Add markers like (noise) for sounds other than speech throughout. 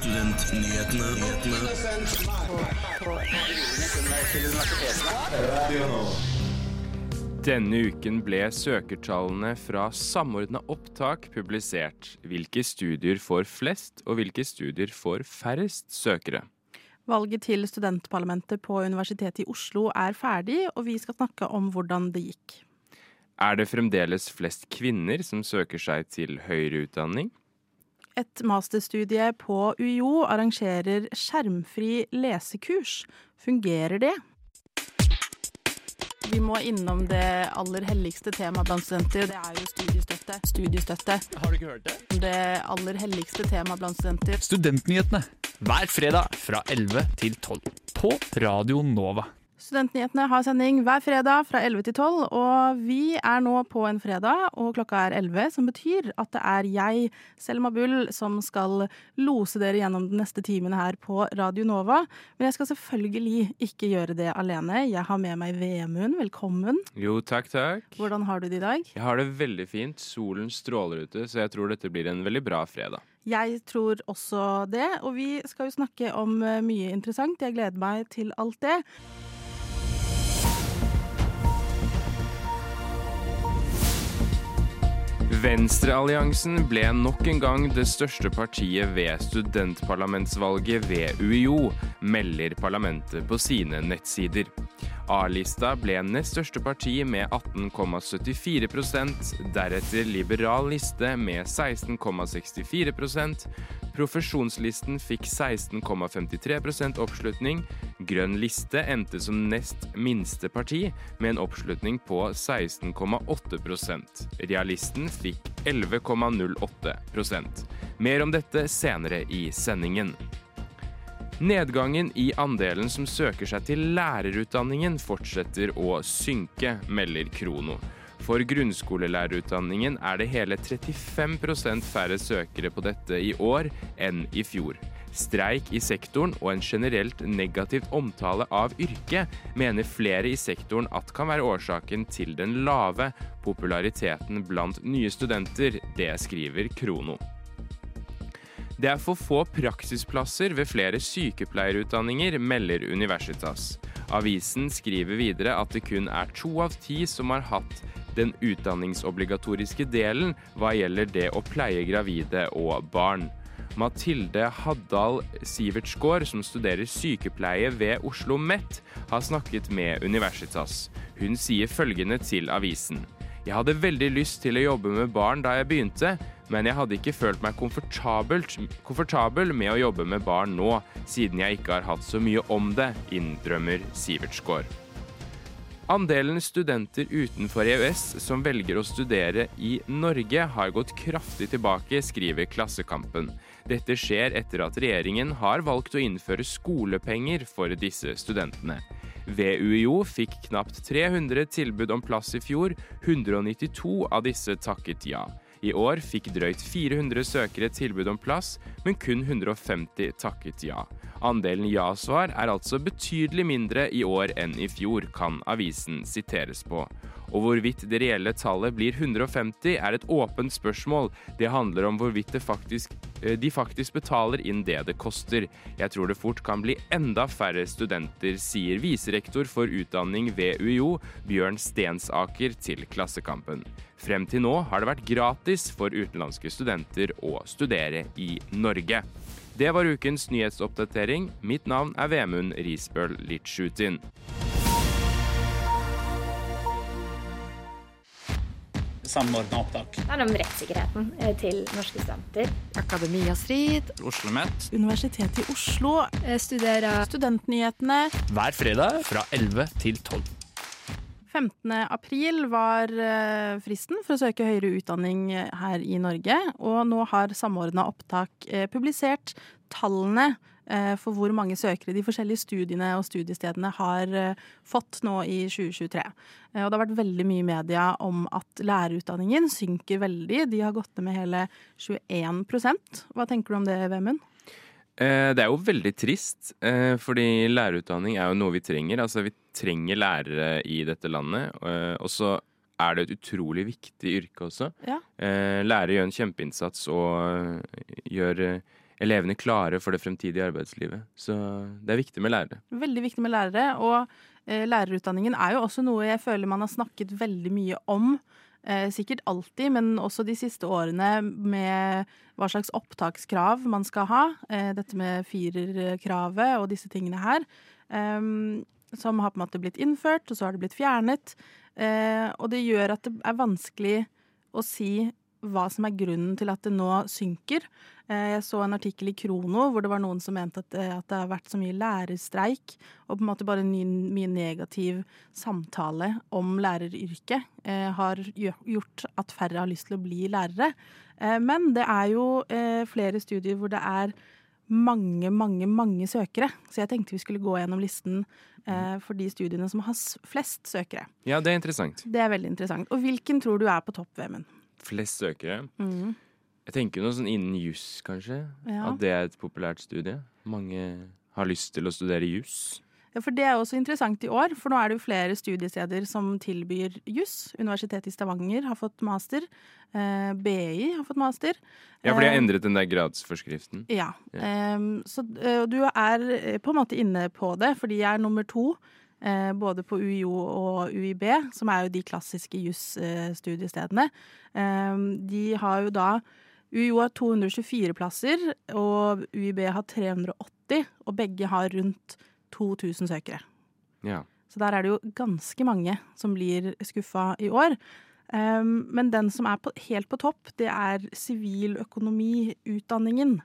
Studentnyhetene. Denne uken ble søkertallene fra Samordna opptak publisert. Hvilke studier får flest, og hvilke studier får færrest søkere? Valget til studentparlamentet på Universitetet i Oslo er ferdig, og vi skal snakke om hvordan det gikk. Er det fremdeles flest kvinner som søker seg til høyere utdanning? Et masterstudie på UiO arrangerer skjermfri lesekurs. Fungerer det? Vi må innom det aller helligste temaet blant studenter. Det er jo studiestøtte. Studiestøtte. Har du ikke hørt det? Det aller helligste temaet blant studenter. Studentnyhetene hver fredag fra 11 til 12 på Radio Nova. Studentnyhetene har sending hver fredag fra 11 til 12, og vi er nå på en fredag, og klokka er 11, som betyr at det er jeg, Selma Bull, som skal lose dere gjennom den neste timen her på Radio Nova. Men jeg skal selvfølgelig ikke gjøre det alene. Jeg har med meg Vemund. Velkommen. Jo, takk, takk. Hvordan har du det i dag? Jeg har det veldig fint. Solen stråler ute, så jeg tror dette blir en veldig bra fredag. Jeg tror også det, og vi skal jo snakke om eh, mye interessant. Jeg gleder meg til alt det. Venstrealliansen ble nok en gang det største partiet ved studentparlamentsvalget ved UiO, melder parlamentet på sine nettsider. A-lista ble nest største parti med 18,74 deretter Liberal liste med 16,64 Profesjonslisten fikk 16,53% oppslutning. Grønn liste endte som nest minste parti med en oppslutning på 16,8% Realisten fikk 11,08% Mer om dette senere i sendingen. Nedgangen i andelen som søker seg til lærerutdanningen fortsetter å synke, melder Krono. For grunnskolelærerutdanningen er det hele 35% færre søkere på dette i år enn i fjor. Streik i sektoren og en generelt negativt omtale av yrket mener flere i sektoren at kan være årsaken til den lave populariteten blant nye studenter. Det skriver Krono. Det er for få praksisplasser ved flere sykepleierutdanninger, melder Universitas. Avisen skriver videre at det kun er to av ti som har hatt den utdanningsobligatoriske delen hva gjelder det å pleie gravide og barn. Mathilde Haddal Sivertsgård, som studerer sykepleie ved Oslo OsloMet, har snakket med Universitas. Hun sier følgende til avisen. Jeg hadde veldig lyst til å jobbe med barn da jeg begynte, men jeg hadde ikke følt meg komfortabel med å jobbe med barn nå, siden jeg ikke har hatt så mye om det, innrømmer Sivertsgård. Andelen studenter utenfor EØS som velger å studere i Norge, har gått kraftig tilbake, skriver Klassekampen. Dette skjer etter at regjeringen har valgt å innføre skolepenger for disse studentene. Ved UiO fikk knapt 300 tilbud om plass i fjor, 192 av disse takket ja. I år fikk drøyt 400 søkere tilbud om plass, men kun 150 takket ja. Andelen ja-svar er altså betydelig mindre i år enn i fjor, kan avisen siteres på. Og hvorvidt det reelle tallet blir 150 er et åpent spørsmål. Det handler om hvorvidt faktisk, eh, de faktisk betaler inn det det koster. Jeg tror det fort kan bli enda færre studenter, sier viserektor for utdanning ved UiO, Bjørn Stensaker, til Klassekampen. Frem til nå har det vært gratis for utenlandske studenter å studere i Norge. Det var ukens nyhetsoppdatering. Mitt navn er Vemund Risbøl Litsjutin. samordna opptak. Det handler om rettssikkerheten eh, til norske studenter. Akademia Strid. OsloMet. Universitetet i Oslo. Jeg studerer Studentnyhetene. Hver fredag fra 11 til 12. 15. april var eh, fristen for å søke høyere utdanning her i Norge, og nå har Samordna opptak eh, publisert tallene Eh, for hvor mange søkere de forskjellige studiene og studiestedene har eh, fått nå i 2023. Eh, og det har vært veldig mye i media om at lærerutdanningen synker veldig. De har gått ned med hele 21% Hva tenker du om det, Vemund? Det er jo veldig trist, fordi lærerutdanning er jo noe vi trenger. Altså, vi trenger lærere i dette landet. Og så er det et utrolig viktig yrke også. Ja. Lærere gjør en kjempeinnsats og gjør elevene klare for det fremtidige arbeidslivet. Så det er viktig med lærere. Veldig viktig med lærere. Og eh, lærerutdanningen er jo også noe jeg føler man har snakket veldig mye om. Eh, sikkert alltid, men også de siste årene med hva slags opptakskrav man skal ha. Eh, dette med firerkravet og disse tingene her. eh, som har på en måte blitt innført, og så har det blitt fjernet. Eh, og det gjør at det er vanskelig å si hva som er grunnen til at det nå synker. Eh, Jeg så en artikkel i Krono hvor det var noen som mente at, eh, at det har vært så mye lærerstreik, og på en måte bare ny, mye negativ samtale om læreryrket eh, har gjort at færre har lyst til å bli lærere. Eh, men det er jo eh, flere studier hvor det er mange, mange, mange søkere. Så jeg tenkte vi skulle gå gjennom listen eh, for de studiene som har flest søkere. Ja, det er interessant. Det er veldig interessant. Og hvilken tror du er på topp, Vemund? Flest søkere. Mm. Jeg tenker noe sånn innen juss, kanskje. Ja. At det er et populært studie. Mange har lyst til å studere juss. Ja, for Det er også interessant i år, for nå er det jo flere studiesteder som tilbyr juss. Universitetet i Stavanger har fått master. Eh, BI har fått master. Ja, for de har Eh, endret den der gradsforskriften. Ja. Ja. Ehm, så eh, du er eh, på en måte inne på det, fordi jeg er nummer to. eh, både på UiO og UiB, som er jo de klassiske jusstudiestedene. de har jo da UiO har 224 plasser, og UiB har 380. Og begge har rundt 2000 søkere. Ja. Så der er det jo ganske mange som blir skuffa i år. Um, men den som er på, helt på topp, det er siviløkonomiutdanningen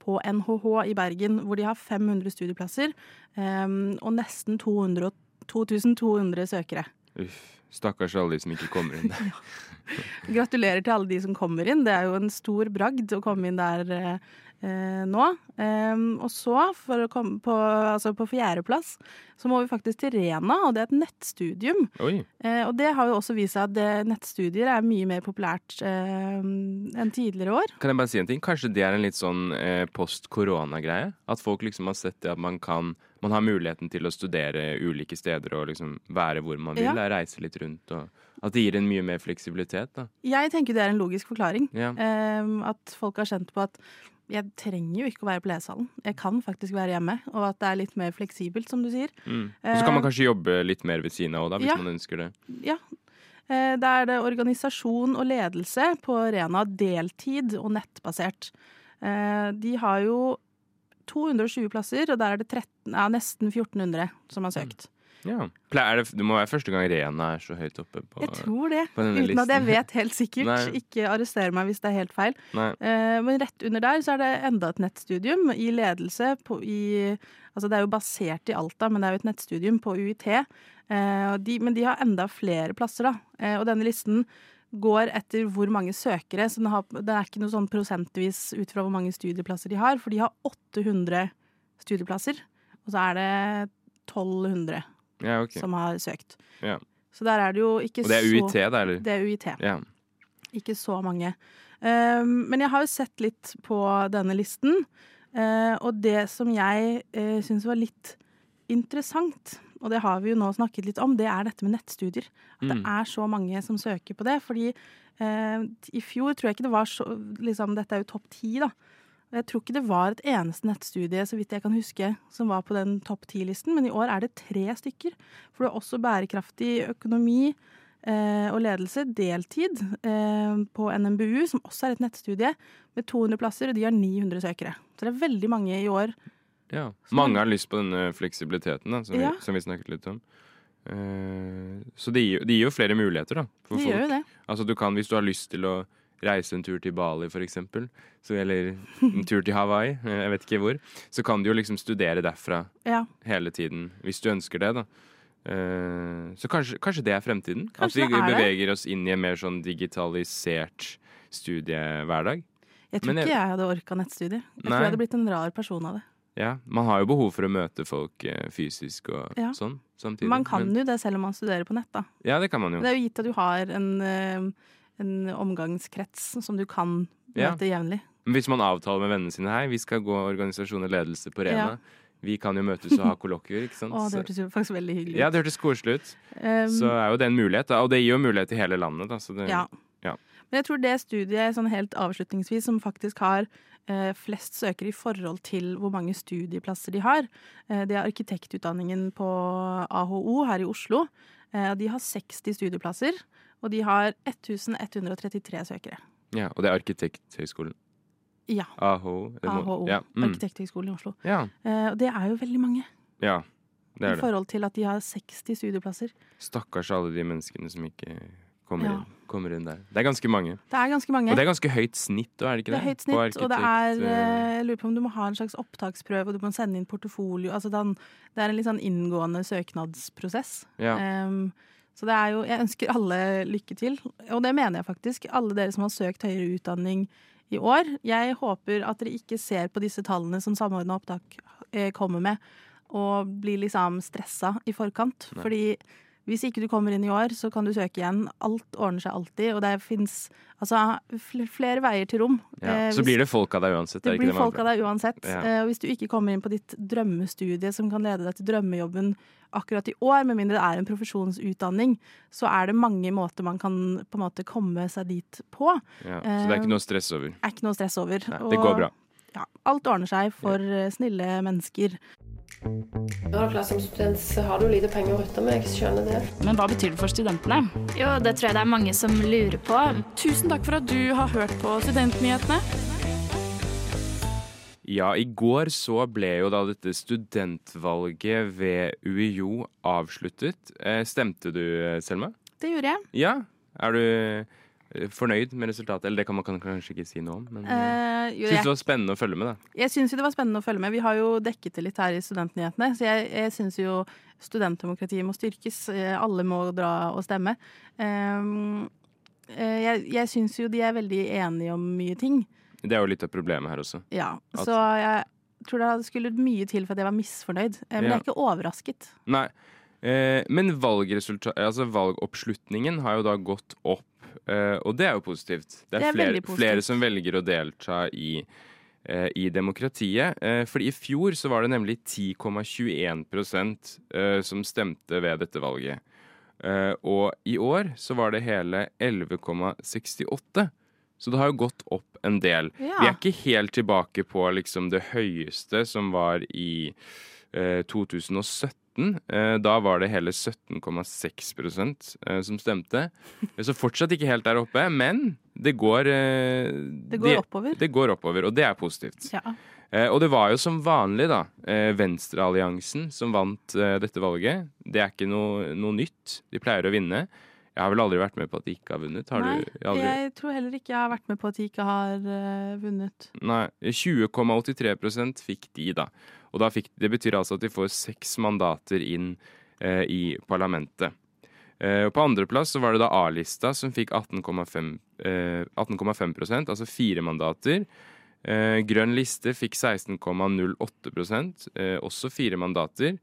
på NHH i Bergen, hvor de har 500 studieplasser um, og nesten 200, 2200 søkere. Uff. Stakkars alle de som ikke kommer inn. (laughs) Gratulerer til alle de som kommer inn. Det er jo en stor bragd å komme inn der eh, eh, nå. Um, og så, for å komme på, altså på fjerdeplass, så må vi faktisk til Rena, og det er et nettstudium. Eh, og det har jo også vist seg at det, nettstudier er mye mer populært eh, enn tidligere år. Kan jeg bare si en ting? Kanskje det er en litt sånn eh, post-korona-greie? At folk liksom har sett det at man kan Man har muligheten til å studere ulike steder og liksom være hvor man vil. Ja. Reise litt rundt. Og at det gir en mye mer fleksibilitet. da. Jeg tenker det er en logisk forklaring. Ja. Eh, at folk har kjent på at jeg trenger jo ikke å være på lesesalen. Jeg kan faktisk være hjemme, og at det er litt mer fleksibelt, som du sier. Mm. Og så kan man kanskje jobbe litt mer ved siden av òg, hvis Ja. man ønsker det. Ja. Eh, Da er det organisasjon og ledelse på Rena deltid og nettbasert. Eh, De har jo 220 plasser, og der er det 13, ja, nesten 1400 som har søkt. Ja. Ple- Er det, det må være første gang Rena er så høyt oppe på Jeg tror det, på denne uten at jeg vet helt sikkert. (laughs) Nei. Ikke arrester meg hvis det er helt feil. Eh, Men rett under der så er det enda et nettstudium i ledelse på, i Altså det er jo basert i Alta, men det er jo et nettstudium på UiT. Uh, og de, men de har enda flere plasser, da. Uh, og denne listen går etter hvor mange søkere. Så den har, det er ikke noe sånn prosentvis ut fra hvor mange studieplasser de har, for de har 800 studieplasser. Og så er det 1200 Ja, okay. som har søkt. Ja. Så der er det jo ikke Og det er så UiT, da, eller? Det er UiT. Ja. Ikke så mange. Um, men jeg har jo sett litt på denne listen, uh, og det som jeg uh, syns var litt interessant, og det har vi jo nå snakket litt om, det er dette med nettstudier. At det Mm. er så mange som søker på det. Fordi eh, i fjor tror jeg ikke det var så liksom, Dette er jo topp ti, da. Jeg tror ikke det var et eneste nettstudie så vidt jeg kan huske, som var på den topp ti-listen, men i år er det tre stykker. For det er også bærekraftig økonomi eh, og ledelse, deltid, eh, på NMBU, som også er et nettstudie, med 200 plasser, og de har 900 søkere. Så det er veldig mange i år. Ja. Mange har lyst på denne fleksibiliteten da, som, Ja. vi, som vi snakket litt om. Eh, så det gir, det gir jo flere muligheter da, for De folk. gjør jo det. Altså du kan, Hvis du har lyst til å reise en tur til Bali, eksempel, eller en tur til Hawaii, (laughs) jeg vet ikke hvor, så kan du jo liksom studere derfra Ja. hele tiden, hvis du ønsker det. da. Eh, så kanskje, kanskje det er fremtiden? At vi det er det. beveger oss inn i en mer sånn digitalisert studiehverdag? Jeg tror jeg- ikke jeg hadde orka nettstudie. Jeg tror jeg hadde blitt en rar person av det. Ja, Man har jo behov for å møte folk eh, fysisk og Ja. sånn samtidig. Man kan Men- jo det selv om man studerer på nett, da. Ja, det kan man jo. Det er jo gitt at du har en, eh, en omgangskrets som du kan Ja. møte jevnlig. Hvis man avtaler med vennene sine her, vi skal gå organisasjon og ledelse på Rena. Ja. Vi kan jo møtes og ha kollokvier, ikke sant? (laughs) Å, det hørtes jo faktisk veldig hyggelig ut. ja, det hørtes koselig ut. Um, Så er jo det en mulighet, da. Og det gir jo mulighet til hele landet, da. Så det, ja. ja. Men jeg tror det studiet sånn helt avslutningsvis som faktisk har eh, flest søkere i forhold til hvor mange studieplasser de har. Eh, det er arkitektutdanningen på AHO her i Oslo. Eh, de har 60 studieplasser, og de har 1133 søkere. Ja, og det er Arkitekthøgskolen. Ja. AHO. AHO, Ja, mm. Arkitekthøgskolen i Oslo. ja, Eh, og det er jo veldig mange ja, det i er det. forhold til at de har 60 studieplasser. Stakkars alle de menneskene som ikke kommer, Ja. inn, kommer inn der. Det er ganske mange. Det er ganske mange. Og det er ganske høyt snitt, er det ikke Det det? er høyt snitt, og det er eh, eh, Jeg lurer på om du må ha en slags opptaksprøve, og du må sende inn portofolio. Altså det er en litt sånn inngående søknadsprosess. ja. Em, så det er jo Jeg ønsker alle lykke til, og det mener jeg faktisk. Alle dere som har søkt høyere utdanning i år. Jeg håper at dere ikke ser på disse tallene som Samordna opptak eh, kommer med, og blir liksom stressa i forkant. Nei. Fordi hvis ikke du kommer inn i år, så kan du søke igjen. Alt ordner seg alltid, og det fins altså, flere veier til rom. ja. Eh, Så hvis- blir det folk av deg uansett. det blir det folk av deg uansett. Ja. Eh, og hvis du ikke kommer inn på ditt drømmestudie som kan lede deg til drømmejobben akkurat i år, med mindre det er en profesjonsutdanning, så er det mange måter man kan på en måte komme seg dit på. Ja. Så det er ikke noe stress over. Er ikke noe stress over. Nei, det går bra. Ja, alt ordner seg for eh, snille mennesker. Ja, klart Som student så har du lite penger å rutte med, jeg skjønner det. Men hva betyr det for studentene? Jo, det tror jeg det er mange som lurer på. Tusen takk for at du har hørt på Studentnyhetene. Ja, i går så ble jo da dette studentvalget ved UiO avsluttet. Eh, Stemte du, Selma? Det gjorde jeg. Ja. Er du fornøyd med resultatet? Eller det kan man kanskje ikke si noe om, men eh, Eh, jo, syns det var spennende å følge med, da. jeg syns jo det var spennende å følge med. Vi har jo dekket det litt her i Studentnyhetene, så jeg, jeg syns jo studentdemokratiet må styrkes. Eh, Alle må dra og stemme. Um, eh, jeg jeg syns jo de er veldig enige om mye ting. Det er jo litt av problemet her også. Ja, At- så jeg tror det skulle mye til for at jeg var misfornøyd. Eh, Men Ja. jeg er ikke overrasket. Nei. Eh, men altså valgoppslutningen har jo da gått opp, eh, og det er jo positivt. Det er, Det er flere, positivt. flere som velger å delta i, eh, i demokratiet. For fordi i fjor så var det nemlig 10,21 eh, som stemte ved dette valget. Eh, og i år så var det hele 11,68. Så det har jo gått opp en del. Ja. Vi er ikke helt tilbake på liksom det høyeste som var i eh, 2017. Eh, da var det hele 17,6 eh, som stemte. Så fortsatt ikke helt der oppe, men det går eh, Det går de- oppover. Det går oppover, og det er positivt. Ja. Og det var jo som vanlig, da, Venstrealliansen som vant dette valget. Det er ikke noe, noe nytt. De pleier å vinne. Jeg har vel aldri vært med på at de ikke har vunnet. Har Nei, du aldri? jeg tror heller ikke jeg har vært med på at de ikke har uh, vunnet. Nei, 20,83% fikk de, da. Og fikk, det betyr altså at de får seks mandater inn eh, i parlamentet. Eh, på andreplass var det da A-lista som fikk 18,5 eh, 18,5 altså fire mandater. Eh, grønn liste fikk 16,08 eh, også fire mandater.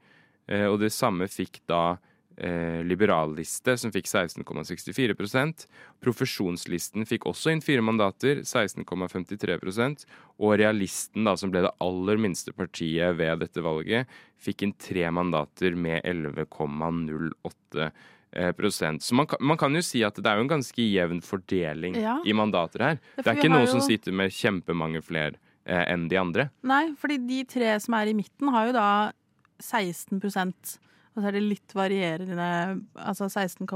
Eh, og det samme fikk da eh, liberalliste, som fikk 16,64 Profesjonslisten fikk også inn fire mandater, 16,53% Og realisten, da, som ble det aller minste partiet ved dette valget, fikk inn tre mandater med 11,08 eh, prosent. Så man kan, man kan jo si at det er jo en ganske jevn fordeling Ja. i mandater her. Det er, Det er ikke noen noen som sitter med kjempemange flere eh, enn de andre. Nei, fordi de tre som er i midten, har jo da 16 og så er det litt varierende Altså 16,18,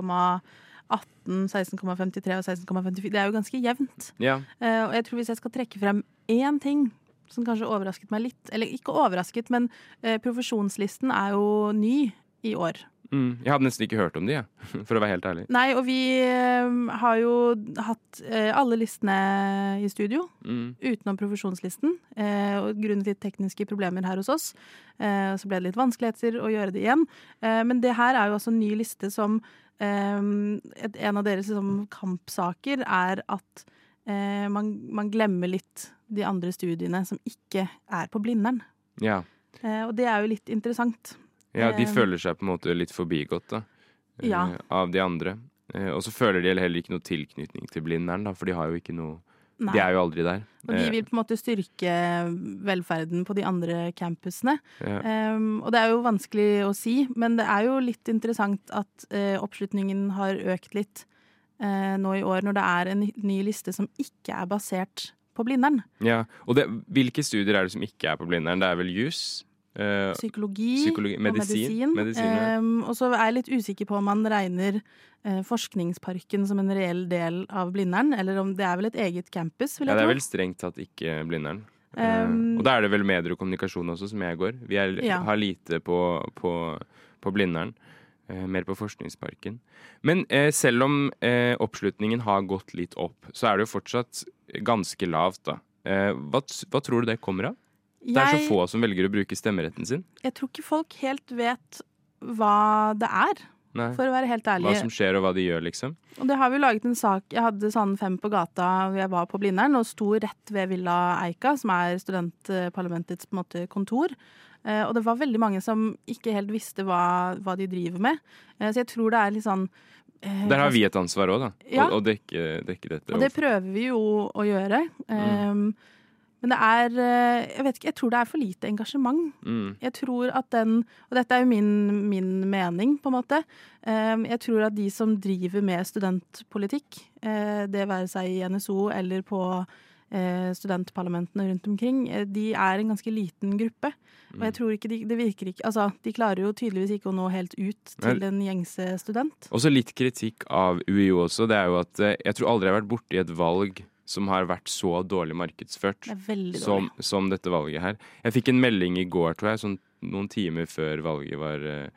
16,53 og 16,54. Det er jo ganske jevnt. Ja, Uh, og jeg tror hvis jeg skal trekke frem én ting som kanskje overrasket meg litt, eller ikke overrasket, men uh, profesjonslisten er jo ny i år. Mm. Jeg hadde nesten ikke hørt om de, jeg, (laughs) for å være helt ærlig. Nei, og vi eh, har jo hatt eh, alle listene i studio. Mm. utenom profesjonslisten. Eh, og grunnet litt tekniske problemer her hos oss, så ble det litt vanskeligheter å gjøre det igjen. Men det her er jo altså en ny liste som En av deres liksom, kampsaker er at man, man glemmer litt de andre studiene som ikke er på Blindern. Ja. Og det er jo litt interessant. Ja, de Eh, føler seg på en måte litt forbigått da, eh, Ja. av de andre. Eh, og så føler de heller ikke noe tilknytning til Blindern, da, for de har jo ikke noe Nei. De er jo aldri der. Og de Eh, vil på en måte styrke velferden på de andre campusene. ja. Um, og det er jo vanskelig å si, men det er jo litt interessant at uh, oppslutningen har økt litt uh, nå i år, når det er en ny liste som ikke er basert på Blindern. Ja, og det, Hvilke studier er det som ikke er på Blindern? Det er vel juss? Eh, Psykologi, Psykologi- og medisin. medisin. Ja. Ehm, og så er jeg litt usikker på om man regner eh, Forskningsparken som en reell del av Blindern, eller om det er vel et eget campus, vil ja, det er vel strengt tatt ikke Blindern. Um, uh, og da er det vel medier og kommunikasjon også, som jeg går. Vi er, Ja. har lite på, på, på Blindern. Uh, mer på Forskningsparken. Men selv om oppslutningen har gått litt opp, så er det jo fortsatt ganske lavt, da. Hva, hva tror du det kommer av? Det er så få som velger å bruke stemmeretten sin. Jeg tror ikke folk helt vet hva det er, Nei. for å være helt ærlig. Hva som skjer og hva de gjør, liksom. Og det har vi laget en sak Jeg hadde sånn fem på gata jeg var på Blindern, og sto rett ved Villa Eika, som er studentparlamentets måte, kontor. Eh, og det var veldig mange som ikke helt visste hva, hva de driver med. Eh, så jeg tror det er litt sånn eh, Der har vi et ansvar òg, da. Ja. Å, å dekke, dekke dette. Og det prøver vi jo å gjøre. Um, men det er eh, Jeg vet ikke, jeg tror det er for lite engasjement. Mm. Jeg tror at den Og dette er jo min, min mening, på en måte. Um, jeg tror at de som driver med studentpolitikk, eh, det være seg i NSO eller på eh, studentparlamentene rundt omkring, eh, de er en ganske liten gruppe. Og jeg tror ikke de, det virker ikke Altså, de klarer jo tydeligvis ikke å nå helt ut til en gjengse student. Også litt kritikk av UiO også. Det er jo at eh, jeg tror aldri jeg har vært borti et valg som har vært så dårlig markedsført Det er veldig som, som dette valget her. Jeg fikk en melding i går, tror jeg, sånn noen timer før valget var eh,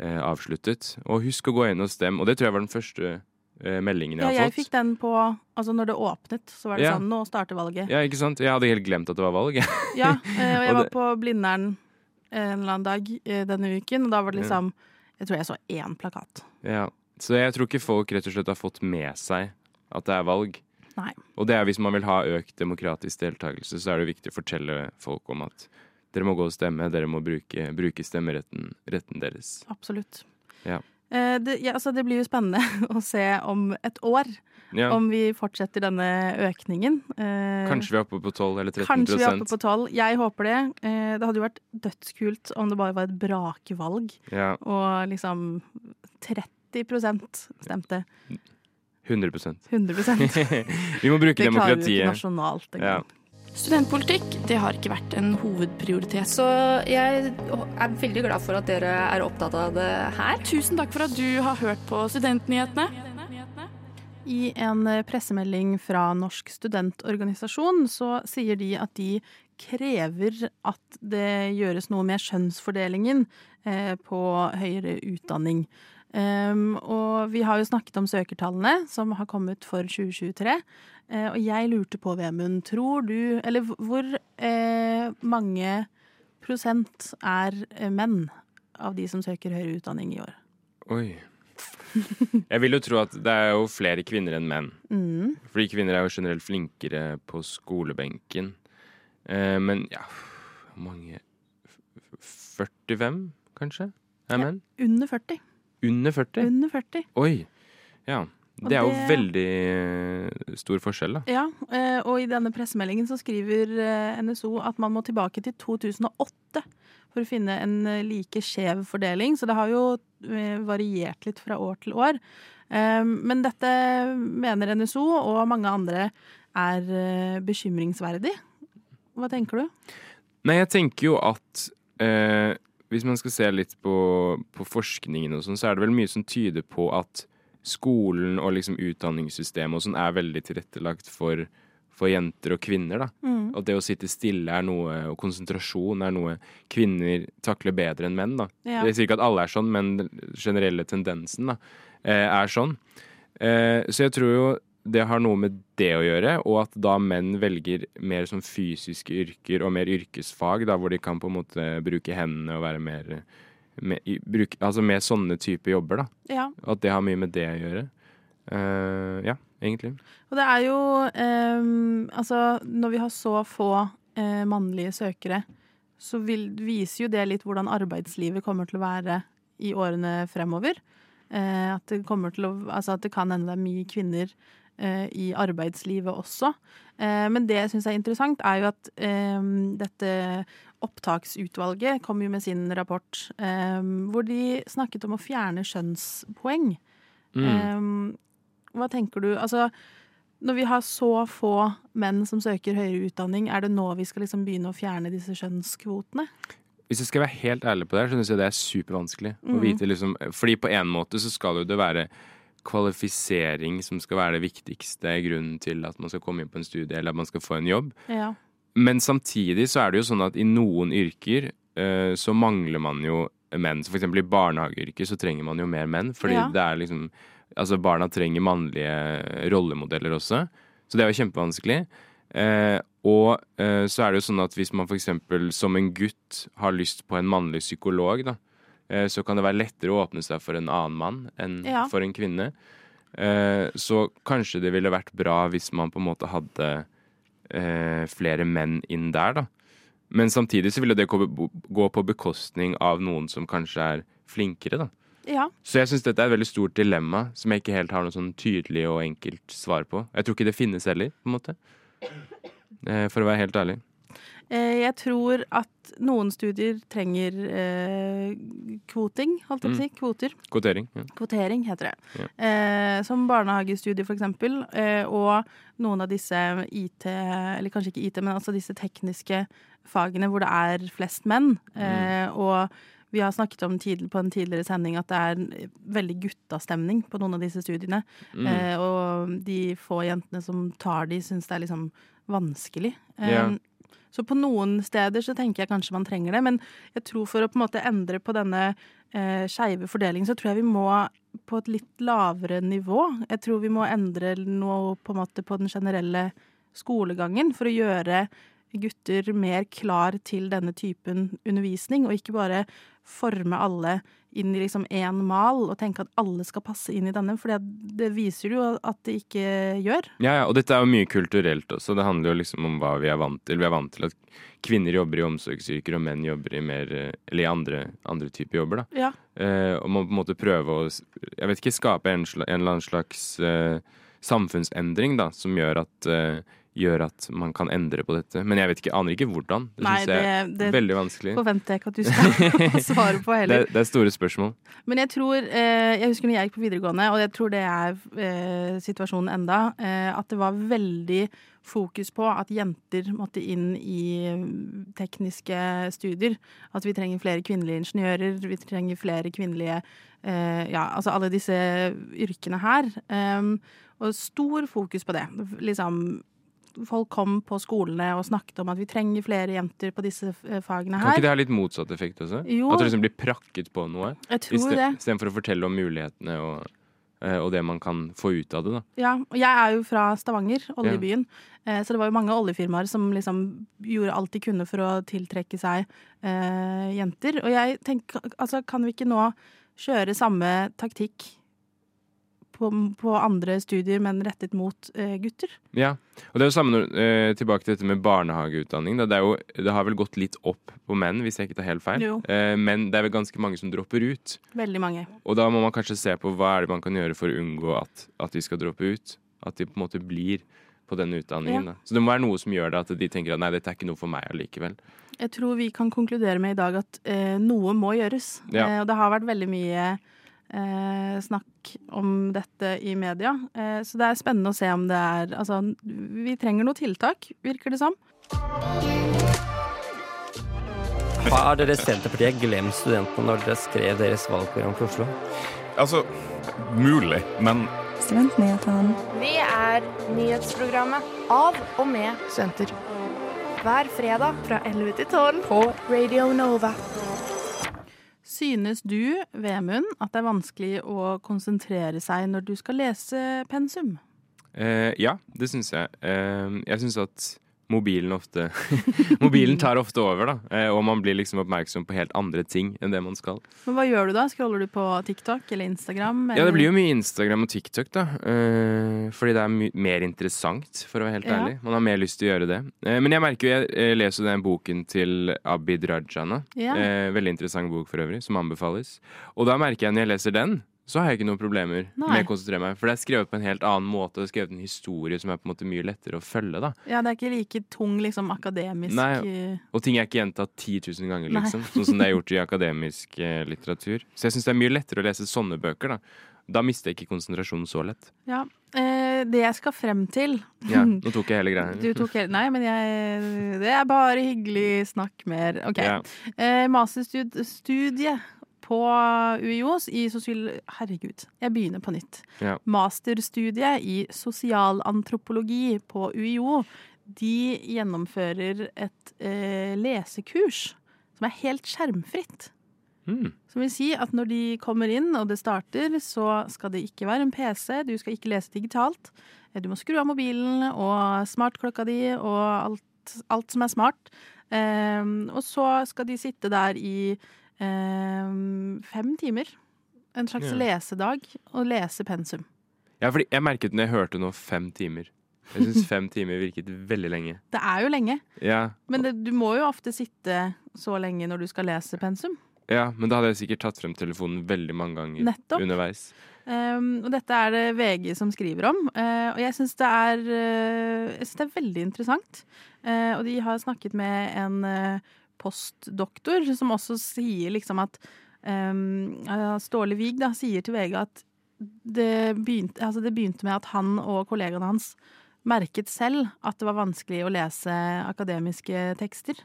eh, avsluttet. Og husk å gå inn og stemme. Og det tror jeg var den første eh, meldingen jeg Ja, har jeg fikk den på Altså, når det åpnet, så var det Ja. sånn Nå starter valget. Ja, ikke sant? Jeg hadde helt glemt at det var valg. Ja, eh, (laughs) og jeg var på Blindern en eller annen dag eh, denne uken, og da var det Ja. liksom Jeg tror jeg så én plakat. ja. Så jeg tror ikke folk rett og slett har fått med seg at det er valg. Nei. Og det er hvis man vil ha økt demokratisk deltakelse, så er det viktig å fortelle folk om at dere må gå og stemme, dere må bruke, bruke stemmeretten retten deres. Absolutt. Ja. Eh, det, ja, altså, det blir jo spennende (laughs) å se om et år Ja, om vi fortsetter denne økningen. Eh, kanskje vi er oppe på 12 eller 13% Kanskje vi er oppe på tolv. Jeg håper det. Eh, det hadde jo vært dødskult om det bare var et brakvalg, Ja, og liksom 30% stemte. 100 100 (laughs) Vi må bruke Det klarer vi ikke demokratiet. engang. Ja. Studentpolitikk det har ikke vært en hovedprioritet. Så jeg er veldig glad for at dere er opptatt av det her. Tusen takk for at du har hørt på Studentnyhetene. I en pressemelding fra Norsk studentorganisasjon så sier de at de krever at det gjøres noe med skjønnsfordelingen eh, på høyere utdanning. Um, og vi har jo snakket om søkertallene som har kommet for 2023. Uh, og jeg lurte på, Vemund, tror du Eller hvor- eh, mange prosent er eh, menn av de som søker høyere utdanning i år? Oi. Jeg vil jo tro at det er jo flere kvinner enn menn. Mm. Fordi kvinner er jo generelt flinkere på skolebenken. Uh, men ja Hvor mange F- f- 45, kanskje? Er Ja. menn? Under 40. Under 40? Under 40. Oi. Ja. Det er jo det- veldig eh, stor forskjell, da. Ja, eh, og i denne pressemeldingen så skriver eh, NSO at man må tilbake til 2008 for å finne en like skjev fordeling. Så det har jo variert litt fra år til år. Men dette mener NSO og mange andre er bekymringsverdig. Hva tenker du? Nei, jeg tenker jo at eh, hvis man skal se litt på, på forskningen og sånn, så er det vel mye som tyder på at skolen og liksom utdanningssystemet og sånn er veldig tilrettelagt for, for jenter og kvinner, da. Mm. At det å sitte stille er noe, og konsentrasjon er noe kvinner takler bedre enn menn, da. Ja. Jeg sier ikke at alle er sånn, men den generelle tendensen da, eh, er sånn. Eh, Så jeg tror jo det har noe med det å gjøre, og at da menn velger mer sånn fysiske yrker og mer yrkesfag, da hvor de kan på en måte bruke hendene og være mer, med, bruk, Altså med sånne typer jobber, da. ja. At det har mye med det å gjøre. Uh, ja, egentlig. Og det er jo um, Altså, når vi har så få uh, mannlige søkere, så vil, viser jo det litt hvordan arbeidslivet kommer til å være i årene fremover. Eh, at det til å Altså at det kan hende det er mye kvinner i arbeidslivet også. Eh, men det jeg syns er interessant, er jo at ehm, dette opptaksutvalget kom jo med sin rapport hvor de snakket om å fjerne skjønnspoeng. Mm. Hva tenker du? Altså, Når vi har så få menn som søker høyere utdanning, er det nå vi skal liksom begynne å fjerne disse skjønnskvotene? Hvis jeg skal være helt ærlig på det, så syns jeg det er supervanskelig. å Mhm. vite liksom, Fordi på en måte så skal jo det være kvalifisering som skal være det viktigste grunnen til at man skal komme inn på en studie eller at man skal få en jobb. Ja. Men samtidig så er det jo sånn at i noen yrker uh, så mangler man jo menn. Så for eksempel i barnehageyrket så trenger man jo mer menn, fordi Ja. det er liksom Altså barna trenger mannlige rollemodeller også. Så det er jo kjempevanskelig. Uh, og uh, så er det jo sånn at hvis man for eksempel som en gutt har lyst på en mannlig psykolog, da, så kan det være lettere å åpne seg for en annen mann enn Ja. for en kvinne. Eh, så kanskje det ville vært bra hvis man på en måte hadde eh, flere menn inn der, da. Men samtidig så ville det gå på bekostning av noen som kanskje er flinkere, da. ja. Så jeg syns dette er et veldig stort dilemma som jeg ikke helt har noe sånn tydelig og enkelt svar på. Jeg tror ikke det finnes heller, på en måte. Eh, For å være helt ærlig. Eh, Jeg tror at noen studier trenger eh, kvoting, holdt jeg på å si. Kvoter. Kvotering. Ja. Kvotering heter det. Ja. Eh, som barnehagestudier, for eksempel. Eh, og noen av disse IT, eller kanskje ikke IT, men altså disse tekniske fagene hvor det er flest menn. Eh, og vi har snakket om på en tidligere sending at det er veldig guttastemning på noen av disse studiene. Mm. Eh, og de få jentene som tar de, syns det er liksom vanskelig. Eh, Ja. Så på noen steder så tenker jeg kanskje man trenger det, men jeg tror for å på en måte endre på denne eh, skeive fordelingen, så tror jeg vi må på et litt lavere nivå. Jeg tror vi må endre noe på en måte på den generelle skolegangen for å gjøre gutter mer klar til denne typen undervisning, og ikke bare forme alle inn i liksom én mal og tenke at alle skal passe inn i denne, for det viser jo at det ikke gjør. Ja, ja, og dette er jo mye kulturelt også. Det handler jo liksom om hva vi er vant til. Vi er vant til at kvinner jobber i omsorgsyrker, og menn jobber i mer Eller i andre, andre typer jobber, da. Ja. Eh, og må på en måte prøve å Jeg vet ikke, skape en, en eller annen slags eh, samfunnsendring, da, som gjør at eh, Gjør at man kan endre på dette. Men jeg vet ikke, aner ikke hvordan. Det Nei, syns jeg er det, det veldig vanskelig. forventer jeg ikke at du skal (laughs) (laughs) svare på heller. det er store spørsmål. Men jeg tror eh, Jeg husker når jeg gikk på videregående, og jeg tror det er eh, situasjonen enda, eh, at det var veldig fokus på at jenter måtte inn i mm, tekniske studier. At vi trenger flere kvinnelige ingeniører, vi trenger flere kvinnelige Ja, altså alle disse yrkene her. Um, og stor fokus på det. Liksom Folk kom på skolene og snakket om at vi trenger flere jenter på disse fagene her. Kan ikke det ha litt motsatt effekt også? Jo. At det liksom blir prakket på noe? Jeg tror det. Istedenfor å fortelle om mulighetene og, eh, og det man kan få ut av det, da. Ja, og jeg er jo fra Stavanger, oljebyen. Ja. Så det var jo mange oljefirmaer som liksom gjorde alt de kunne for å tiltrekke seg eh, jenter. Og jeg tenker, altså kan vi ikke nå kjøre samme taktikk på, på andre studier, men rettet mot eh, gutter? Ja, og det er jo samme eh, tilbake til dette med barnehageutdanning. Da. Det, er jo, det har vel gått litt opp på menn, hvis jeg ikke tar helt feil. Eh, men det er vel ganske mange som dropper ut. Veldig mange. Og da må man kanskje se på hva er det man kan gjøre for å unngå at, at de skal droppe ut. At de på en måte blir på den utdanningen. Ja. Så det må være noe som gjør det at de tenker at nei, dette er ikke noe for meg allikevel. Jeg tror vi kan konkludere med i dag at eh, noe må gjøres. Ja. Eh, og det har vært veldig mye eh, snakk om dette i media. Eh, så det er spennende å se om det er Altså, vi trenger noe tiltak, virker det som. Har dere Senterpartiet glemt studentene når dere skrev deres valgprogram for Oslo? Altså, mulig, men Studentnyhetene. Vi er nyhetsprogrammet av og med studenter. Hver fredag fra 11 til 12 på Radio Nova. Synes du, Vemund, at det er vanskelig å konsentrere seg når du skal lese pensum? Eh, ja, det syns jeg. Eh, jeg syns at mobilen ofte (laughs) Mobilen tar ofte over, da. Eh, og man blir liksom oppmerksom på helt andre ting enn det man skal. Men hva gjør du da? Scroller du på TikTok eller Instagram? Ja, det blir jo mye Instagram og TikTok, da. Eh, fordi det er mer interessant, for å være helt Ja. ærlig. Man har mer lyst til å gjøre det. Eh, men jeg merker jo, jeg, leser den boken til Abid Rajana. Ja. Veldig interessant bok for øvrig, som anbefales. Og da merker jeg når jeg leser den, så har jeg ikke noen problemer Nei. med å konsentrere meg. For det er skrevet på en helt annen måte, det er skrevet en historie som er på en måte mye lettere å følge, da. Ja, det er ikke like tung liksom akademisk Nei. eh, Og ting er ikke gjentatt 10 000 ganger, Nei. liksom. Sånn som det er gjort i akademisk eh, litteratur. Så jeg syns det er mye lettere å lese sånne bøker, da. Da mister jeg ikke konsentrasjonen så lett. Ja. Eh, det jeg skal frem til Ja, (laughs) Nå tok jeg hele greia. Du tok hele Nei, men jeg Det er bare hyggelig. Snakk mer. OK. Ja. Eh, Masterstudie på UiO i sosial... Herregud, jeg begynner på nytt. Ja. Masterstudiet i sosialantropologi på UiO. De gjennomfører et eh, lesekurs som er helt skjermfritt. Mm. Som vil si at når de kommer inn og det starter, så skal det ikke være en PC, du skal ikke lese digitalt. Du må skru av mobilen og smartklokka di og alt, alt som er smart. Um, og så skal de sitte der i fem timer. En slags Ja. lesedag, og lese pensum. Ja, fordi jeg merket når jeg hørte nå fem timer. Jeg syns fem timer virket veldig lenge. Det er jo lenge, Ja, men det, du må jo ofte sitte så lenge når du skal lese pensum. ja, men da hadde jeg sikkert tatt frem telefonen veldig mange ganger Nettopp. underveis. Um, og dette er det VG som skriver om, Uh, og jeg syns det, synes det er veldig interessant. Uh, og de har snakket med en postdoktor som også sier liksom at um, Ståle Wiig da, sier til VG at det begynte, altså det begynte med at han og kollegaene hans merket selv at det var vanskelig å lese akademiske tekster.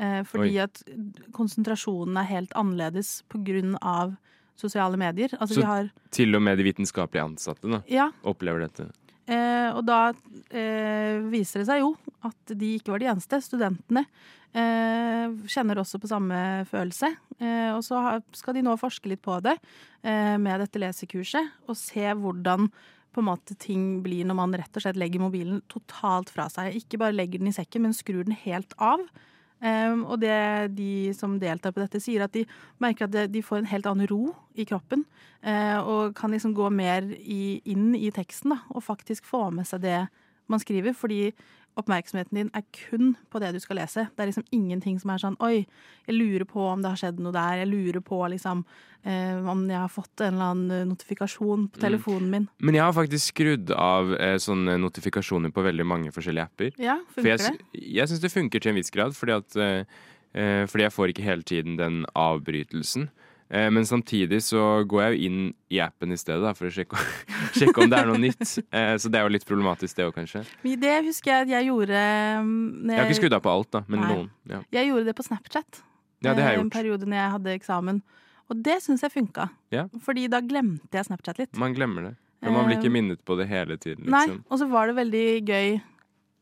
Eh, fordi Oi. at konsentrasjonen er helt annerledes på grunn av sosiale medier. Altså Så- vi har Til og med de vitenskapelig ansatte da, Ja, opplever dette. Eh, og da eh, viser det seg jo at de ikke var de eneste. Studentene eh, kjenner også på samme følelse. Eh, og så skal de nå forske litt på det eh, med dette lesekurset, og se hvordan på en måte ting blir når man rett og slett legger mobilen totalt fra seg. Ikke bare legger den i sekken, men skrur den helt av. Um, og det de som deltar på dette, sier at de merker at de får en helt annen ro i kroppen. Uh, og kan liksom gå mer i, inn i teksten da, og faktisk få med seg det man skriver. Fordi oppmerksomheten din er kun på det du skal lese. Det er liksom ingenting som er sånn Oi, jeg lurer på om det har skjedd noe der. Jeg lurer på liksom eh, om jeg har fått en eller annen notifikasjon på telefonen min. Men jeg har faktisk skrudd av eh, sånne notifikasjoner på veldig mange forskjellige apper. Ja, For funker jeg, det? jeg syns det funker til en viss grad, fordi, at, eh, eh, fordi jeg får ikke hele tiden den avbrytelsen. Eh, men samtidig så går jeg jo inn i appen i stedet da, for å sjekke, (laughs) sjekke om det er noe nytt. Eh, så det er jo litt problematisk, det òg, kanskje. Det husker jeg at jeg gjorde um, når Jeg har ikke skrudd av på alt, da, men Nei. noen. Ja, Jeg gjorde det på Snapchat. ja det har jeg gjort. En periode når jeg hadde eksamen. Og det syns jeg funka. Ja. Fordi da glemte jeg Snapchat litt. Man glemmer det. Men man blir Eh, ikke minnet på det hele tiden. Liksom. Nei. Og så var det veldig gøy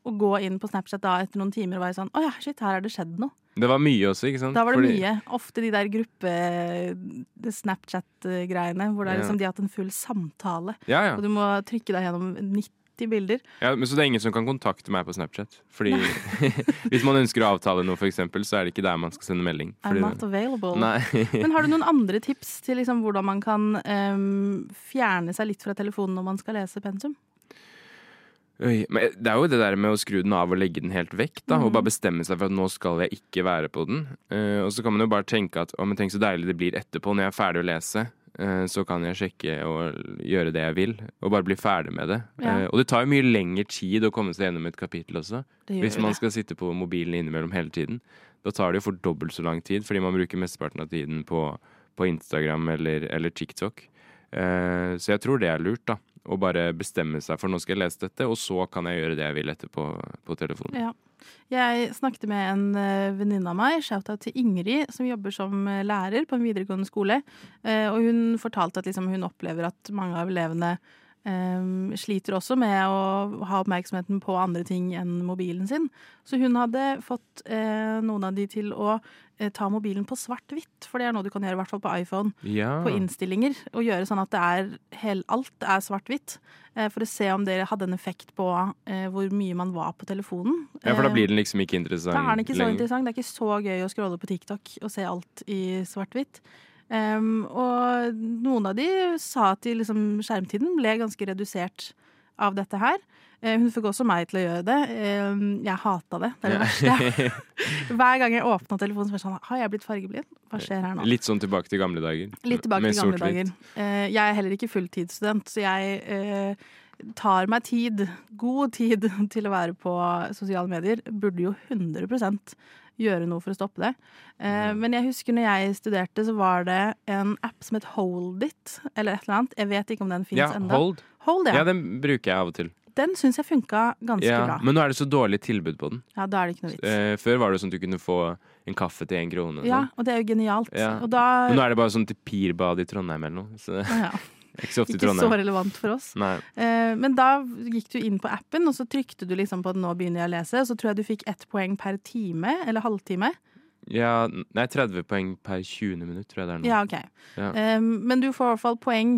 å gå inn på Snapchat da etter noen timer og være sånn Å ja, shit, her har det skjedd noe. Det var mye også, ikke sant? Da var det Fordi- mye. Ofte de der gruppe-Snapchat-greiene hvor det er Ja. liksom de har hatt en full samtale. Ja, ja. Og du må trykke deg gjennom 90 bilder. ja. Men så det er ingen som kan kontakte meg på Snapchat. Fordi (laughs) hvis man ønsker å avtale noe, for eksempel, så er det ikke der man skal sende melding. I'm not available. (laughs) Men har du noen andre tips til liksom hvordan man kan um, fjerne seg litt fra telefonen når man skal lese pensum? Oi, men det er jo det der med å skru den av og legge den helt vekk, da. Og Mhm. bare bestemme seg for at nå skal jeg ikke være på den. Uh, og så kan man jo bare tenke at å, men tenk så deilig det blir etterpå, når jeg er ferdig å lese. Eh, så kan jeg sjekke og gjøre det jeg vil, og bare bli ferdig med det. Ja. Eh, og det tar jo mye lengre tid å komme seg gjennom et kapittel også. Hvis man det. skal sitte på mobilen innimellom hele tiden. Da tar det jo for dobbelt så lang tid, fordi man bruker mesteparten av tiden på, på Instagram eller, eller TikTok. Så jeg tror det er lurt, da. Å bare bestemme seg for nå skal jeg lese dette, og så kan jeg gjøre det jeg vil etterpå på telefonen. Ja. Jeg snakket med en eh, venninne av meg, shout-out til Ingrid, som jobber som eh, lærer på en videregående skole. Eh, Og hun fortalte at liksom hun opplever at mange av elevene eh, sliter også med å ha oppmerksomheten på andre ting enn mobilen sin. Så hun hadde fått eh, noen av de til å eh, ta mobilen på svart-hvitt, for det er noe du kan gjøre, i hvert fall på iPhone Ja. på innstillinger og gjøre sånn at det er hel, alt er svart-hvitt. eh, For å se om det hadde en effekt på eh, hvor mye man var på telefonen. ja, for da Eh, blir den liksom ikke interessant lenger? Da er den ikke så lenger. interessant. Det er ikke så gøy å scrolle på TikTok og se alt i svart-hvitt. Em, og noen av de sa at de liksom, skjermtiden ble ganske redusert av dette her. Eh, hun fikk også meg til å gjøre det. Jeg hata det. Det er det verste. (laughs) Hver gang jeg åpna telefonen, så var jeg sånn Har jeg blitt fargeblind? Hva skjer her nå? Litt sånn tilbake til gamle dager. Litt tilbake til gamle dager. Eh, jeg er heller ikke fulltidsstudent, så jeg eh, tar meg tid, god tid, (laughs) til å være på sosiale medier. Burde jo 100 gjøre noe for å stoppe det. Eh, men jeg husker når jeg studerte, så var det en app som het Holdit, eller et eller annet. Jeg vet ikke om den fins Ja, ennå. Hold. Hold, ja. Ja, den bruker jeg av og til. Den syns jeg funka ganske Ja, bra. men nå er det så dårlig tilbud på den. Ja, da er det ikke noe vits. Eh, før var det sånn at du kunne få en kaffe til én krone. Ja, sånn. og det er jo genialt. Ja. Og da Men nå er det bare sånn til Pirbad i Trondheim eller noe. Så ja, ikke Ikke så relevant for oss. Nei. Eh, men da gikk du inn på appen, og så trykte du liksom på at nå begynner jeg å lese. Så tror jeg du fikk ett poeng per time, eller halvtime. Ja, nei, 30 poeng per 20. minutt, tror jeg det er nå. Ja, ok. Ja. Eh, men du får i hvert fall poeng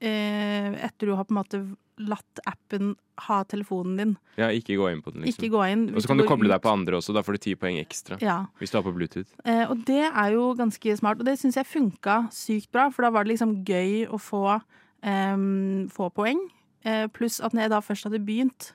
etter du har på en måte latt appen ha telefonen din. Ja, ikke gå inn på den, liksom. Ikke gå inn. Og så kan du koble deg på andre også, da får du ti poeng ekstra. Ja. Hvis du har på Bluetooth. Eh, og det er jo ganske smart, og det syns jeg funka sykt bra, for da var det liksom gøy å få, em, få poeng. Eh, pluss at når jeg da først hadde begynt,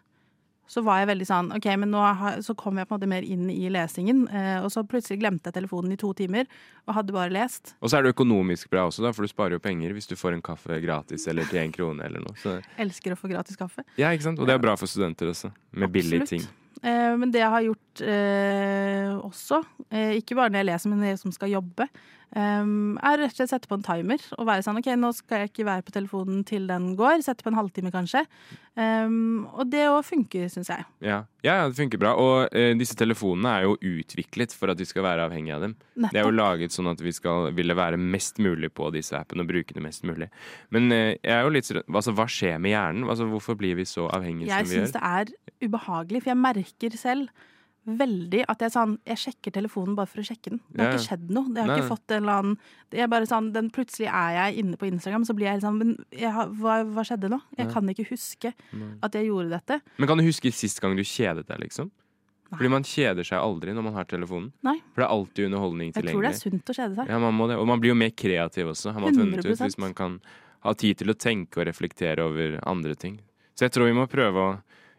så var jeg veldig sånn OK, men nå har, så kom jeg på en måte mer inn i lesingen. Eh, og så plutselig glemte jeg telefonen i to timer og hadde bare lest. Og så er det økonomisk bra også, da, for du sparer jo penger hvis du får en kaffe gratis eller til én krone eller noe. Så, Elsker å få gratis kaffe. ja, ikke sant? Og det er bra for studenter også, med billige ting. Eh, men det jeg har gjort eh, også, eh, ikke bare når jeg leser, men når jeg som skal jobbe, eh, er rett og slett sette på en timer og være sånn OK, nå skal jeg ikke være på telefonen til den går. Sette på en halvtime, kanskje. Um, og det òg funker, syns jeg. Ja. ja, det funker bra. Og uh, disse telefonene er jo utviklet for at vi skal være avhengig av dem. Det er jo laget sånn at vi skal ville være mest mulig på disse appene og bruke det mest mulig. Men uh, jeg er jo litt sånn altså, Hva skjer med hjernen? Altså, hvorfor blir vi så avhengige Jeg som vi syns det er ubehagelig, for jeg merker selv veldig at jeg, sånn, jeg sjekker telefonen bare for å sjekke den. Det har Ja, ikke skjedd noe. Det har Nei, ikke fått en eller annen bare sånn, den, Plutselig er jeg inne på Instagram, så blir jeg sånn Men jeg, hva, hva skjedde nå? Jeg Nei. kan ikke huske Nei. at jeg gjorde dette. Men kan du huske sist gang du kjedet deg, liksom? Fordi man kjeder seg aldri når man har telefonen. Nei. For det er alltid underholdning Jeg tror det er sunt å kjede seg. Ja, man må det. Og man blir jo mer kreativ også, har man funnet ut. Hvis man kan ha tid til å tenke og reflektere over andre ting. Så jeg tror vi må prøve å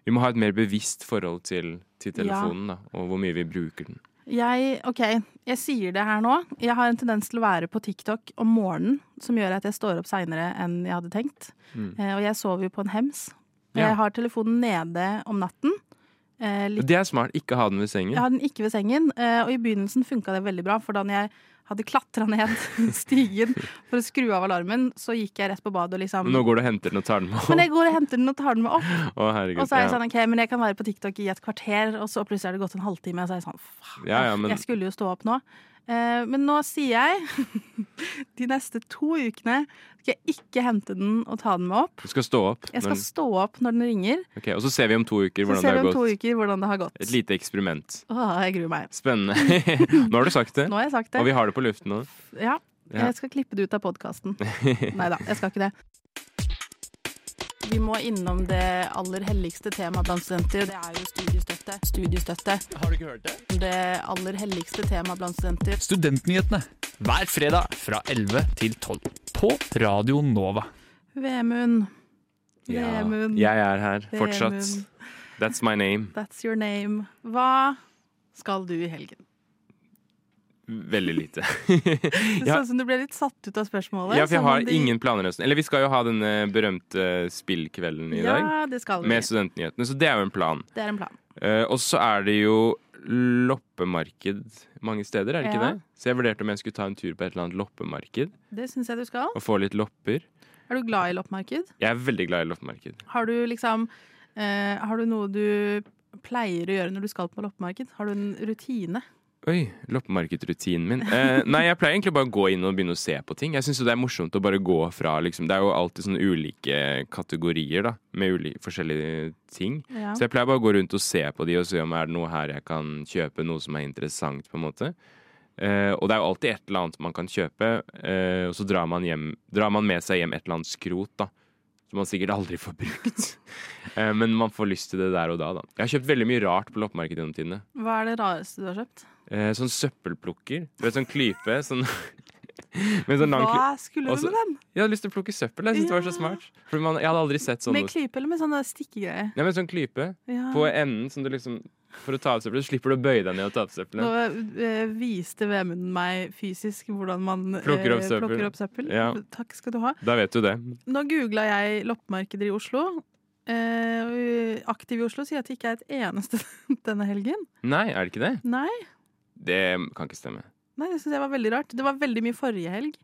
Vi må ha et mer bevisst forhold til, til telefonen, da, og hvor mye vi bruker den. Jeg, ok, jeg sier det her nå. Jeg har en tendens til å være på TikTok om morgenen, som gjør at jeg står opp seinere enn jeg hadde tenkt. Mm. Eh, og jeg sover jo på en hems. Ja. Jeg har telefonen nede om natten. Eh, Det er smart. Ikke ha den ved sengen. jeg har den ikke ved sengen, eh, og i begynnelsen funka det veldig bra. For da jeg hadde klatra ned (laughs) stigen for å skru av alarmen, så gikk jeg rett på badet og liksom nå går du og henter den og tar den med Men opp. jeg går og henter den og tar den med opp. (laughs) Å, herregud. Og så er jeg sånn, ok, men jeg kan være på TikTok i et kvarter, og så plutselig er det gått en halvtime, og så er jeg sånn, faen, Ja, ja, men- jeg skulle jo stå opp nå. Eh, men nå sier jeg, (laughs) de neste to ukene skal jeg ikke hente den og ta den med opp. Du skal stå opp. Jeg skal den... stå opp når den ringer, Ok, og så ser vi om to uker hvordan det har to uker hvordan det har gått. Et lite eksperiment. Åh, jeg gruer meg. Spennende. (laughs) Nå har du sagt det. Nå har jeg sagt det. Og vi har det på luften nå. Ja, Ja. jeg skal klippe det ut av podkasten. (laughs) Nei da, jeg skal ikke det. Vi må innom det aller helligste temaet blant studenter. Det er jo studiestøtte. Studiestøtte. Har du ikke hørt det? Det aller helligste temaet blant studenter. Studentnyhetene hver fredag fra 11 til 12 på Radio Nova. Vemund. Ja, jeg er her fortsatt. That's my name. That's your name. Hva skal du i helgen? Veldig lite. (laughs) Det så ut som du ble litt satt ut av spørsmålet. Ja, for jeg har de- ingen planer. Eller vi skal jo ha denne berømte spillkvelden i dag. Ja, det skal vi. Med studentnyhetene, så det er jo en plan. Det er en plan. Uh, og så er det jo loppemarked mange steder, er det ikke Ja. det? Så jeg vurderte om jeg skulle ta en tur på et eller annet loppemarked Det synes jeg du skal. og få litt lopper. Er du glad i loppemarked? Jeg er veldig glad i loppemarked. Har du liksom uh, Har du noe du pleier å gjøre når du skal på loppemarked? Har du en rutine? Oi, loppemarkedrutinen min. Eh, nei, jeg pleier egentlig bare å gå inn og begynne å se på ting. Jeg syns det er morsomt å bare gå fra liksom Det er jo alltid sånne ulike kategorier, da, med ulike, forskjellige ting. Ja. Så jeg pleier bare å gå rundt og se på de og se om er det noe her jeg kan kjøpe, noe som er interessant, på en måte. Eh, og det er jo alltid et eller annet man kan kjøpe, eh, og så drar man, hjem, drar man med seg hjem et eller annet skrot, da. Som man sikkert aldri får brukt. (laughs) eh, men man får lyst til det der og da, da. Jeg har kjøpt veldig mye rart på loppemarkedet gjennom tidene. Hva er det rareste du har kjøpt? Eh, sånn søppelplukker. Du vet, sånn klype. Sånn (laughs) sånn Hva skulle Også- du med den? Jeg hadde lyst til å plukke søppel. Jeg synes det var så smart. Man, jeg hadde aldri sett sånn Med klype eller med sånne stikkegreier? Ja, med sånn klype Ja. på enden som du liksom For å ta av søppelet, så slipper du å bøye deg ned og ta Nå søppelet. eh, viste Vemund meg fysisk hvordan man eh, Plukker opp søppel. plukker opp søppel. Ja. Takk skal du ha. Da vet du det. Nå googla jeg loppemarkeder i Oslo. Eh, Aktiv i Oslo sier at det ikke er et eneste (laughs) denne helgen. Nei, er det ikke det? Nei. Det kan ikke stemme. Nei, det syns jeg var veldig rart. Det var veldig mye forrige helg.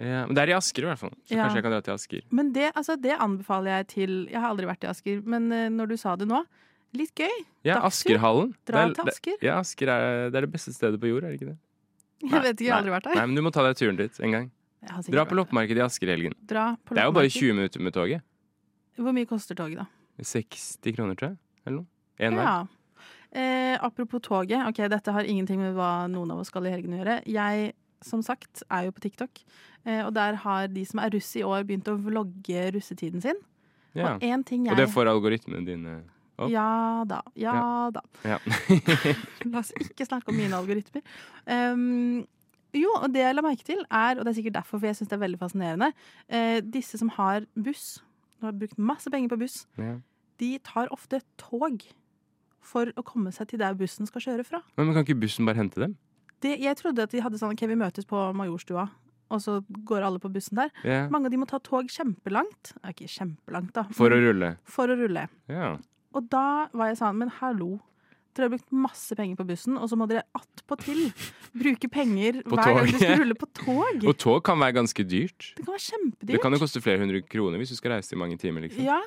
Ja, men det er i Asker, i hvert fall. Så Ja. kanskje jeg kan dra til Asker. Men det, altså, det anbefaler jeg til Jeg har aldri vært i Asker, men uh, når du sa det nå, litt gøy. Ja, Dagstur. Askerhallen. Dra Det er- til Asker. Det, ja, Asker er, det er det beste stedet på jord, er det ikke det? (laughs) Jeg vet ikke, jeg har aldri vært der. Nei, men du må ta deg turen dit en gang. Dra på loppemarkedet i Asker i helgen. Dra på Det er jo bare 20 minutter med toget. Hvor mye koster toget, da? 60 kroner, tror jeg. Eller noe. En vei. Ja. Eh, apropos toget. Ok, Dette har ingenting med hva noen av oss skal i helgen å gjøre. Jeg, som sagt, er jo på TikTok. Eh, og der har de som er russ i år, begynt å vlogge russetiden sin. Ja. Og en ting jeg Og det får algoritmene dine opp? Ja da. Ja, da. Ja. (laughs) La oss ikke snakke om mine algoritmer. Um, jo, og det jeg la merke til, er, og det er sikkert derfor, for jeg syns det er veldig fascinerende, eh, disse som har buss, som har brukt masse penger på buss, Ja. de tar ofte tog for å komme seg til der bussen skal kjøre fra. Men, men kan ikke bussen bare hente dem? Det, jeg trodde at de hadde sånn OK, vi møtes på Majorstua, og så går alle på bussen der. Yeah. Mange av de må ta tog kjempelangt. Ja, Ikke kjempelangt, da. For å rulle? For å rulle. Ja. Og da var jeg sånn, men hallo. Dere har brukt masse penger på bussen, og så må dere attpåtil bruke penger hver gang dere skal (laughs) rulle på tog. Og tog kan være ganske dyrt. Det kan være kjempedyrt. Det kan jo koste flere hundre kroner hvis du skal reise i mange timer, liksom. Ja,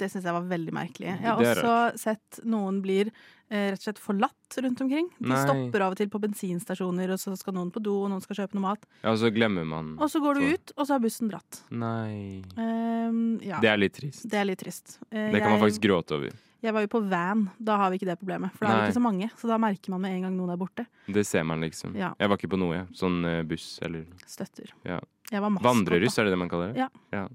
det syns jeg var veldig merkelig. Jeg har også sett noen blir eh, rett og slett forlatt rundt omkring. De Nei. stopper av og til på bensinstasjoner, og så skal noen på do, og noen skal kjøpe noe mat. Ja, og så glemmer man Og så går du så. ut, og så har bussen dratt. Nei. Um, ja. Det er litt trist. Det er litt trist. Eh, Det kan man faktisk gråte over. Jeg var jo på van. Da har vi ikke det problemet. For da er det ikke så mange. Så da merker man med en gang noen er borte. Det ser man, liksom. Ja. Jeg var ikke på noe, jeg. Sånn eh, buss eller Støtter. ja. Jeg var masse Vandreruss, er det det man kaller det? Ja. ja.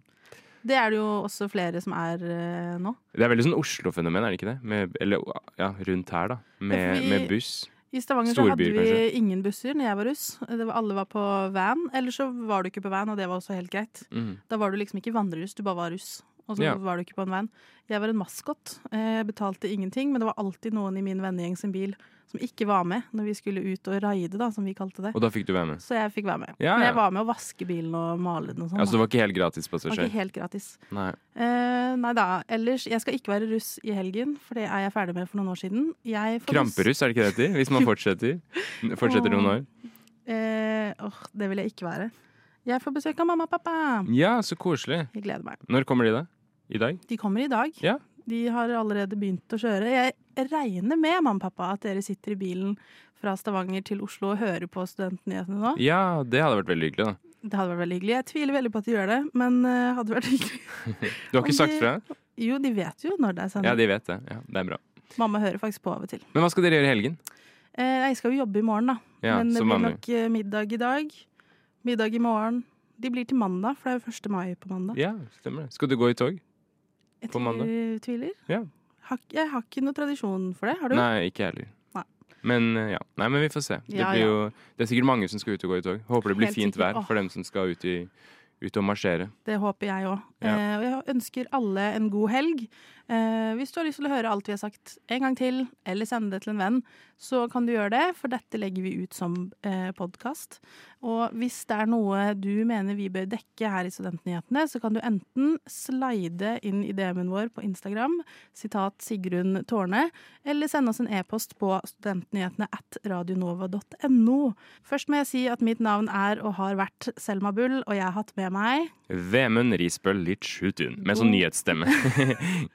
Det er det jo også flere som er eh, nå. Det er veldig sånn Oslo-fenomen, er det ikke det? Med, eller ja, rundt her, da. Med, Ja, med buss. I Stavanger så hadde Storbyer, vi kanskje. ingen busser når jeg var russ. Det var, alle var på van. Eller så var du ikke på van, og det var også helt greit. Mhm. Da var du liksom ikke vandreruss, du bare var russ. Og så Ja. var du ikke på en van. Jeg var en maskot. Eh, Jeg betalte ingenting, men det var alltid noen i min vennegjeng sin bil som ikke var med når vi skulle ut og raide, da, som vi kalte det. Og da fikk du være med? Så jeg fikk være med. Ja, Men jeg var med å vaske bilen og male den og sånn. Ja, så det var ikke helt Det gratispassasjer? var ikke helt gratis. Nei. Eh, nei da. Ellers, jeg skal ikke være russ i helgen, for det er jeg ferdig med for noen år siden. Jeg får Kramperuss, er det ikke det det heter? Hvis man (laughs) fortsetter? Fortsetter noen år? Eh, åh, det vil jeg ikke være. Jeg får besøk av mamma og pappa. Ja, så koselig. Jeg gleder meg. Når kommer de, da? I dag? De kommer i dag. Ja. De har allerede begynt å kjøre. Jeg regner med, mamma og pappa, at dere sitter i bilen fra Stavanger til Oslo og hører på Studentnyhetene nå. Ja, det hadde vært veldig hyggelig, da. Det hadde vært veldig hyggelig. Jeg tviler veldig på at de gjør det, men uh, hadde vært hyggelig. (laughs) Du har ikke sagt fra? Jo, de vet jo når det er sending. Ja, de vet det. Ja, det er bra. Mamma hører faktisk på av og til. Men hva skal dere gjøre i helgen? Eh, jeg skal jo jobbe i morgen, da. Ja, men det blir vanlig. nok eh, middag i dag. Middag i morgen. De blir til mandag, for det er jo 1. mai på mandag. Ja, stemmer det. Skal du gå i tog? Jeg på mandag? tviler-. Ja. Har, jeg har ikke noe tradisjon for det. Har du? Nei, ikke jeg heller. Men eh, ja. Nei, men vi får se. Det, Ja, blir ja. jo, det er sikkert mange som skal ut og gå i tog. Håper det blir Helt fint vær for dem som skal ut, i, ut og marsjere. Det håper jeg òg. Ja. Eh, og jeg ønsker alle en god helg. Eh, hvis du har lyst til å høre alt vi har sagt en gang til, eller sende det til en venn, så kan du gjøre det, for dette legger vi ut som eh, podkast. Og hvis det er noe du mener vi bør dekke her i Studentnyhetene, så kan du enten slide inn i DM-en vår på Instagram, sitat Sigrun Tårne, eller sende oss en e-post på studentnyhetene at radionova.no. Først må jeg si at mitt navn er og har vært Selma Bull, og jeg har hatt med meg Vemund Risbøll Litschutun med sånn nyhetsstemme. (laughs)